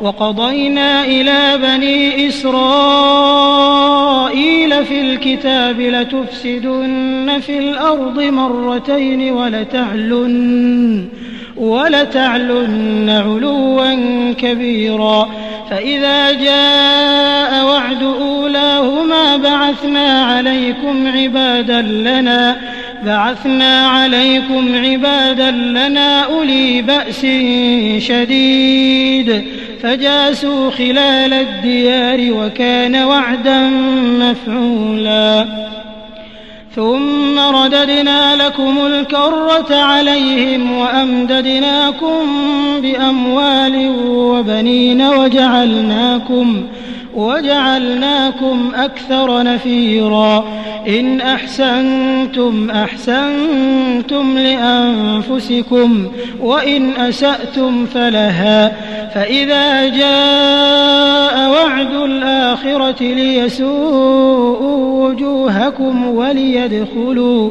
وقضينا إلى بني إسرائيل في الكتاب لتفسدن في الأرض مرتين ولتعلن ولتعلن علوا كبيرا. فإذا جاء وعد أولاهما بعثنا عليكم عبادا لنا بعثنا عليكم عبادا لنا أولي بأس شديد. فجاسوا خلال الديار وكان وعدا مفعولا. ثم رددنا لكم الكرة عليهم وأمددناكم بأموال وبنين وجعلناكم وجعلناكم أكثر نفيرا. إن أحسنتم أحسنتم لأنفسكم وإن أسأتم فلها. فإذا جاء وعد الآخرة ليسوءوا وجوهكم وليدخلوا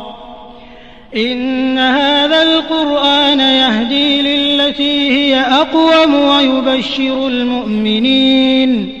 إن هذا القرآن يهدي للتي هي أقوم ويبشر المؤمنين.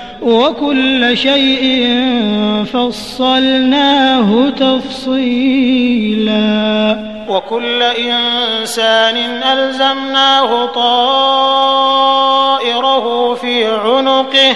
وكل شيء فصلناه تفصيلا. وكل إنسان ألزمناه طائره في عنقه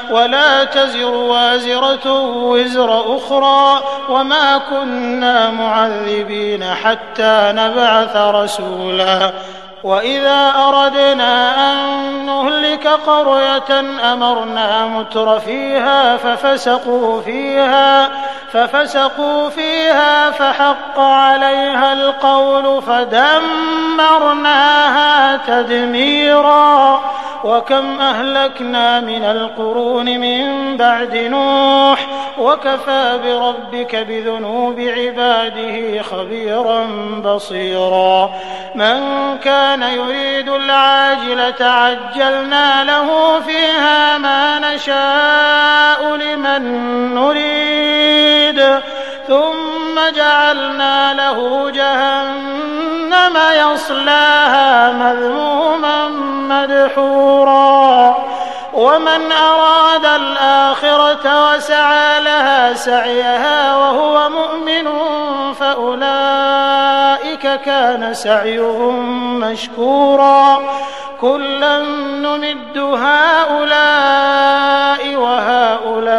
ولا تزر وازرة وزر أخرى وما كنا معذبين حتى نبعث رسولا. وإذا أردنا أن نهلك قرية أمرنا متر فيها ففسقوا فيها ففسقوا فيها فحق عليها القول فدمرناها تدميرا. وكم أهلكنا من القرون من بعد نوح وكفى بربك بذنوب عباده خبيرا بصيرا. من كان يريد العاجلة عجلنا له فيها ما نشاء لمن نريد. ثم جعلنا له جهنم يصلاها مذموما مدحورا. ومن أراد الآخرة وسعى لها سعيها وهو مؤمن فأولئك كان سعيهم مشكورا. كلا نمد هؤلاء وهؤلاء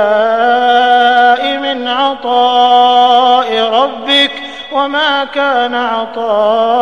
من عطاء ربك وما كان عطاء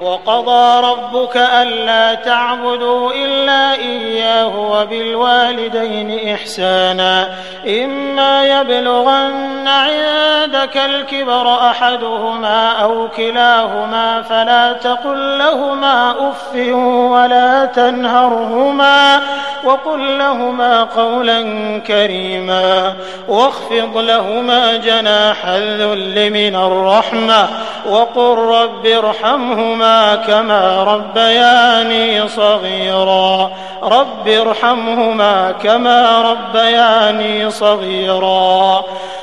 وقضى ربك ألا تعبدوا إلا إياه وبالوالدين إحسانا. إما يبلغن عندك الكبر أحدهما أو كلاهما فلا تقل لهما أف ولا تنهرهما وقل لهما قولا كريما واخفض لهما جناح الذل من الرحمة وقل رب ارحمهما كما ربياني صغيرا. رب ارحمهما كما ربياني صغيرا.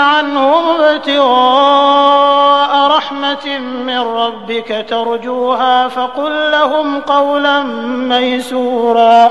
عنهم ابتغاء رحمة من ربك ترجوها فقل لهم قولا ميسورا.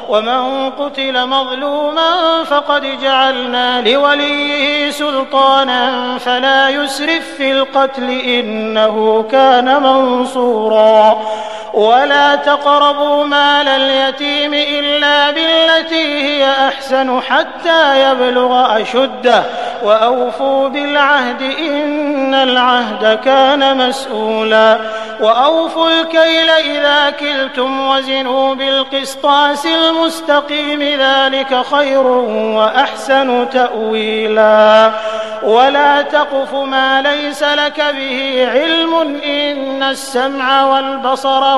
ومن قتل مظلوما فقد جعلنا لوليه سلطانا فلا يسرف في القتل إنه كان منصورا. ولا تقربوا مال اليتيم إلا بالتي هي أحسن حتى يبلغ أشده. وأوفوا بالعهد إن العهد كان مسؤولا. وأوفوا الكيل إذا كلتم وزنوا بالقسطاس المستقيم ذلك خير وأحسن تأويلا. ولا تقف ما ليس لك به علم إن السمع والبصر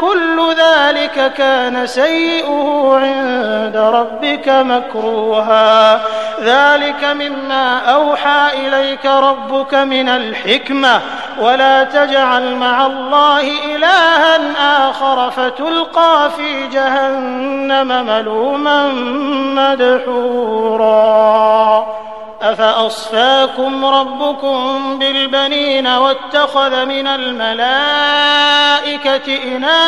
كل ذلك كان سيئه عند ربك مكروها. ذلك مما أوحى إليك ربك من الحكمة. ولا تجعل مع الله إلها آخر فتلقى في جهنم ملوما مدحورا. أفأصفاكم ربكم بالبنين واتخذ من الملائكة إناثا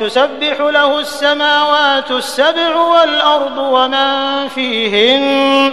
تسبح له السماوات السبع والأرض ومن فيهن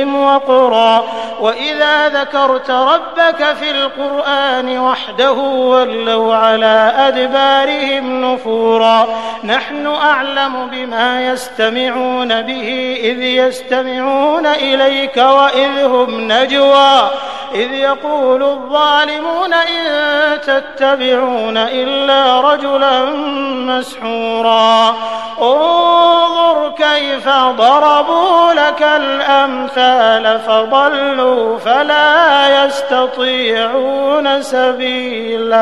وقرا. وإذا ذكرت ربك في القرآن وحده ولوا على أدبارهم نفورا. نحن أعلم بما يستمعون به إذ يستمعون إليك وإذ هم نجوى. إذ يقول الظالمون إن تتبعون إلا رجلا مسحورا. انظر كيف ضربوا لك الأمثال فضلوا فلا يستطيعون سبيلا.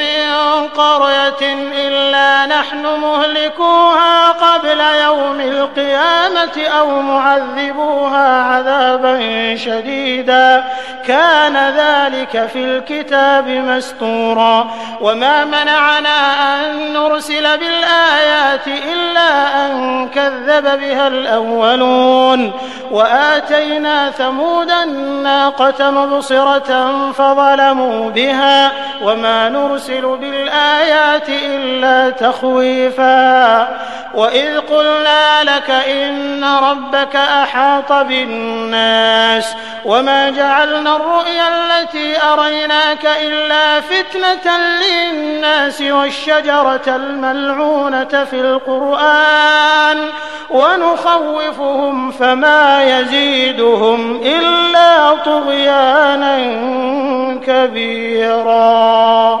من قرية إلا نحن مهلكوها قبل يوم القيامة أو معذبوها عذابا شديدا. كان ذلك في الكتاب مستورا. وما منعنا أن نرسل بالآيات إلا أن كذب بها الأولون. وآتينا ثمود الناقة مبصرة فظلموا بها. وما نرسل بالآيات إلا تخويفا وإذ قلنا لك إن ربك أحاط بالناس وما جعلنا الرؤيا التي أريناك إلا فتنة للناس والشجرة الملعونة في القرآن ونخوفهم فما يزيدهم إلا طغيانا كبيرا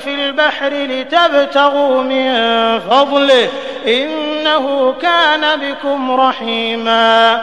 في البحر لتبتغوا من فضله إنه كان بكم رحيما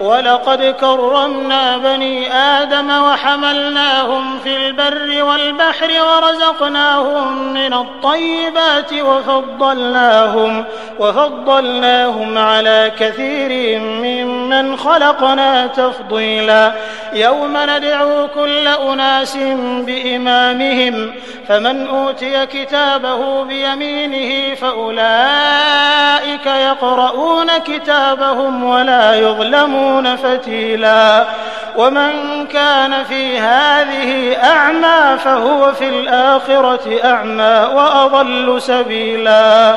ولقد كرمنا بني آدم وحملناهم في البر والبحر ورزقناهم من الطيبات وفضلناهم وفضلناهم على كثير ممن خلقنا تفضيلا. يوم ندعو كل أناس بإمامهم فمن أوتي كتابه بيمينه فأولئك يقرؤون كتابهم ولا يظلمون. فتيلا. ومن كان في هذه أعمى فهو في الآخرة أعمى وأضل سبيلا.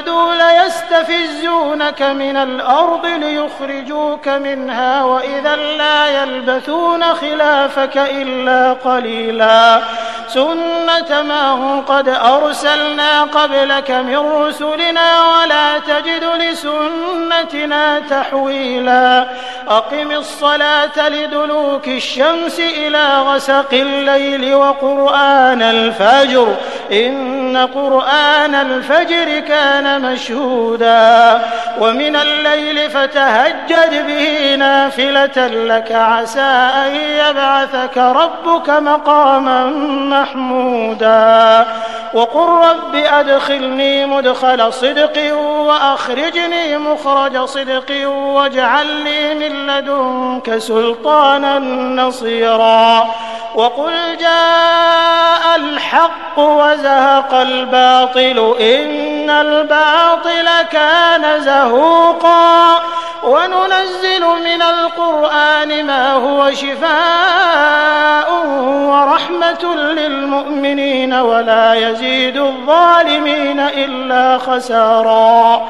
ليستفزونك من الأرض ليخرجوك منها وإذا لا يلبثون خلافك إلا قليلا سنة من قد أرسلنا قبلك من رسلنا ولا تجد لسنتنا تحويلا أقم الصلاة لدلوك الشمس إلى غسق الليل وقرآن الفجر إن قرآن الفجر كان مشهودا. ومن الليل فتهجد به نافلة لك عسى أن يبعثك ربك مقاما محمودا. وقل رب أدخلني مدخل صدق وأخرجني مخرج صدق واجعل لي من لدنك سلطانا نصيرا. وقل جاء الحق وزهق الباطل إن الباطل كان زهوقا. وننزل من القرآن ما هو شفاء ورحمة للمؤمنين ولا يزيد الظالمين إلا خسارا.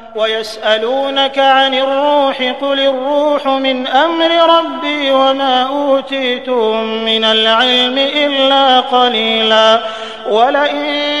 ويسألونك عن الروح قل الروح من أمر ربي وما أوتيتم من العلم إلا قليلا ولئن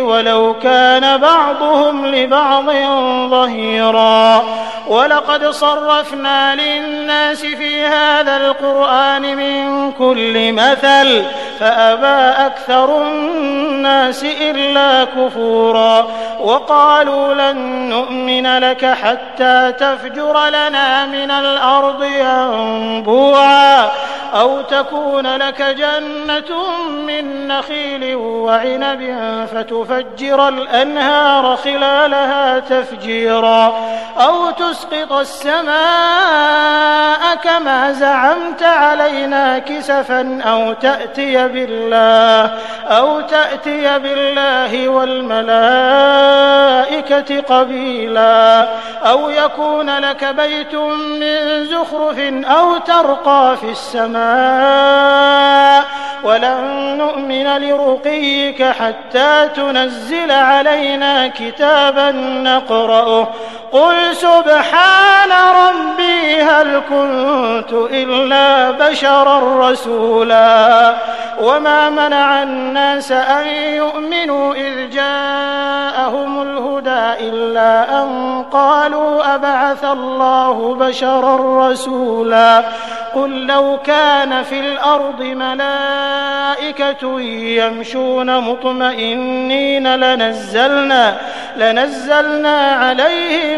ولو كان بعضهم لبعض ظهيرا. ولقد صرفنا للناس في هذا القرآن من كل مثل فأبى أكثر الناس إلا كفورا. وقالوا لن نؤمن لك حتى تفجر لنا من الأرض ينبوعا. أو تكون لك جنة من نخيل وعنب فتفجر الأنهار خلالها تفجيرا. أو تسقط السماء كما زعمت علينا كسفا أو تأتي بالله أو تأتي بالله والملائكة قبيلا. أو يكون لك بيت من زخرف أو ترقى في السماء. ولن نؤمن لرقيك حتى تنزل علينا كتابا نقرأه قل سبحان ربي هل كنت إلا بشرا رسولا وما منع الناس أن يؤمنوا إذ جاءهم الهدى إلا أن قالوا أبعث الله بشرا رسولا قل لو كان في الأرض ملائكة يمشون مطمئنين لنزلنا لنزلنا عليهم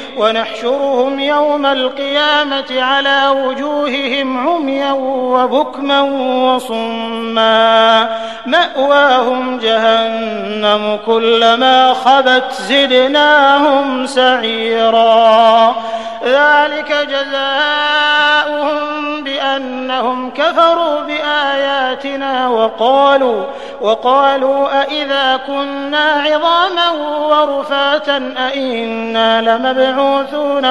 ونحشرهم يوم القيامة على وجوههم عميا وبكما وصما. مأواهم جهنم كلما خبت زدناهم سعيرا. ذلك جزاؤهم بأنهم كفروا بآياتنا وقالوا وقالوا أإذا كنا عظاما ورفاتا أئنا لمبعوثون.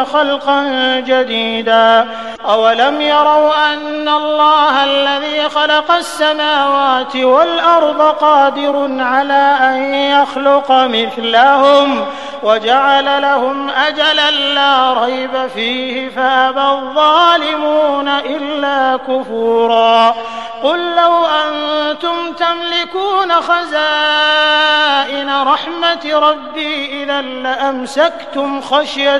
خلقا جديدا. أولم يروا أن الله الذي خلق السماوات والأرض قادر على أن يخلق مثلهم وجعل لهم أجلا لا ريب فيه فأبى الظالمون إلا كفورا. قل لو أنتم تملكون خزائن رحمة ربي إذا لأمسكتم خشية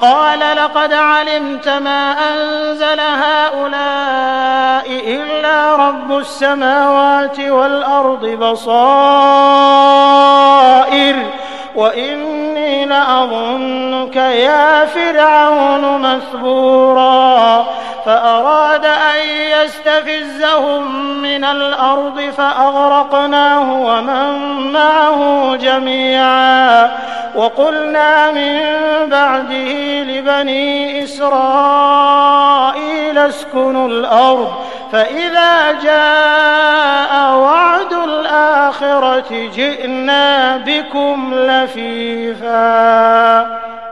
قال لقد علمت ما أنزل هؤلاء إلا رب السماوات والأرض بصائر وإني لأظنك يا فرعون مثبورا. فأراد أن يستفزهم من الأرض فأغرقناه ومن معه جميعا. وقلنا من بعده لبني إسرائيل اسكنوا الأرض فإذا جاء وعد الآخرة جئنا بكم لفيفا.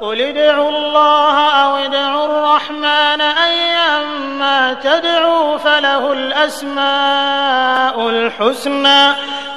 قل ادعوا الله أو ادعوا الرحمن أيما تدعوا فله الأسماء الحسنى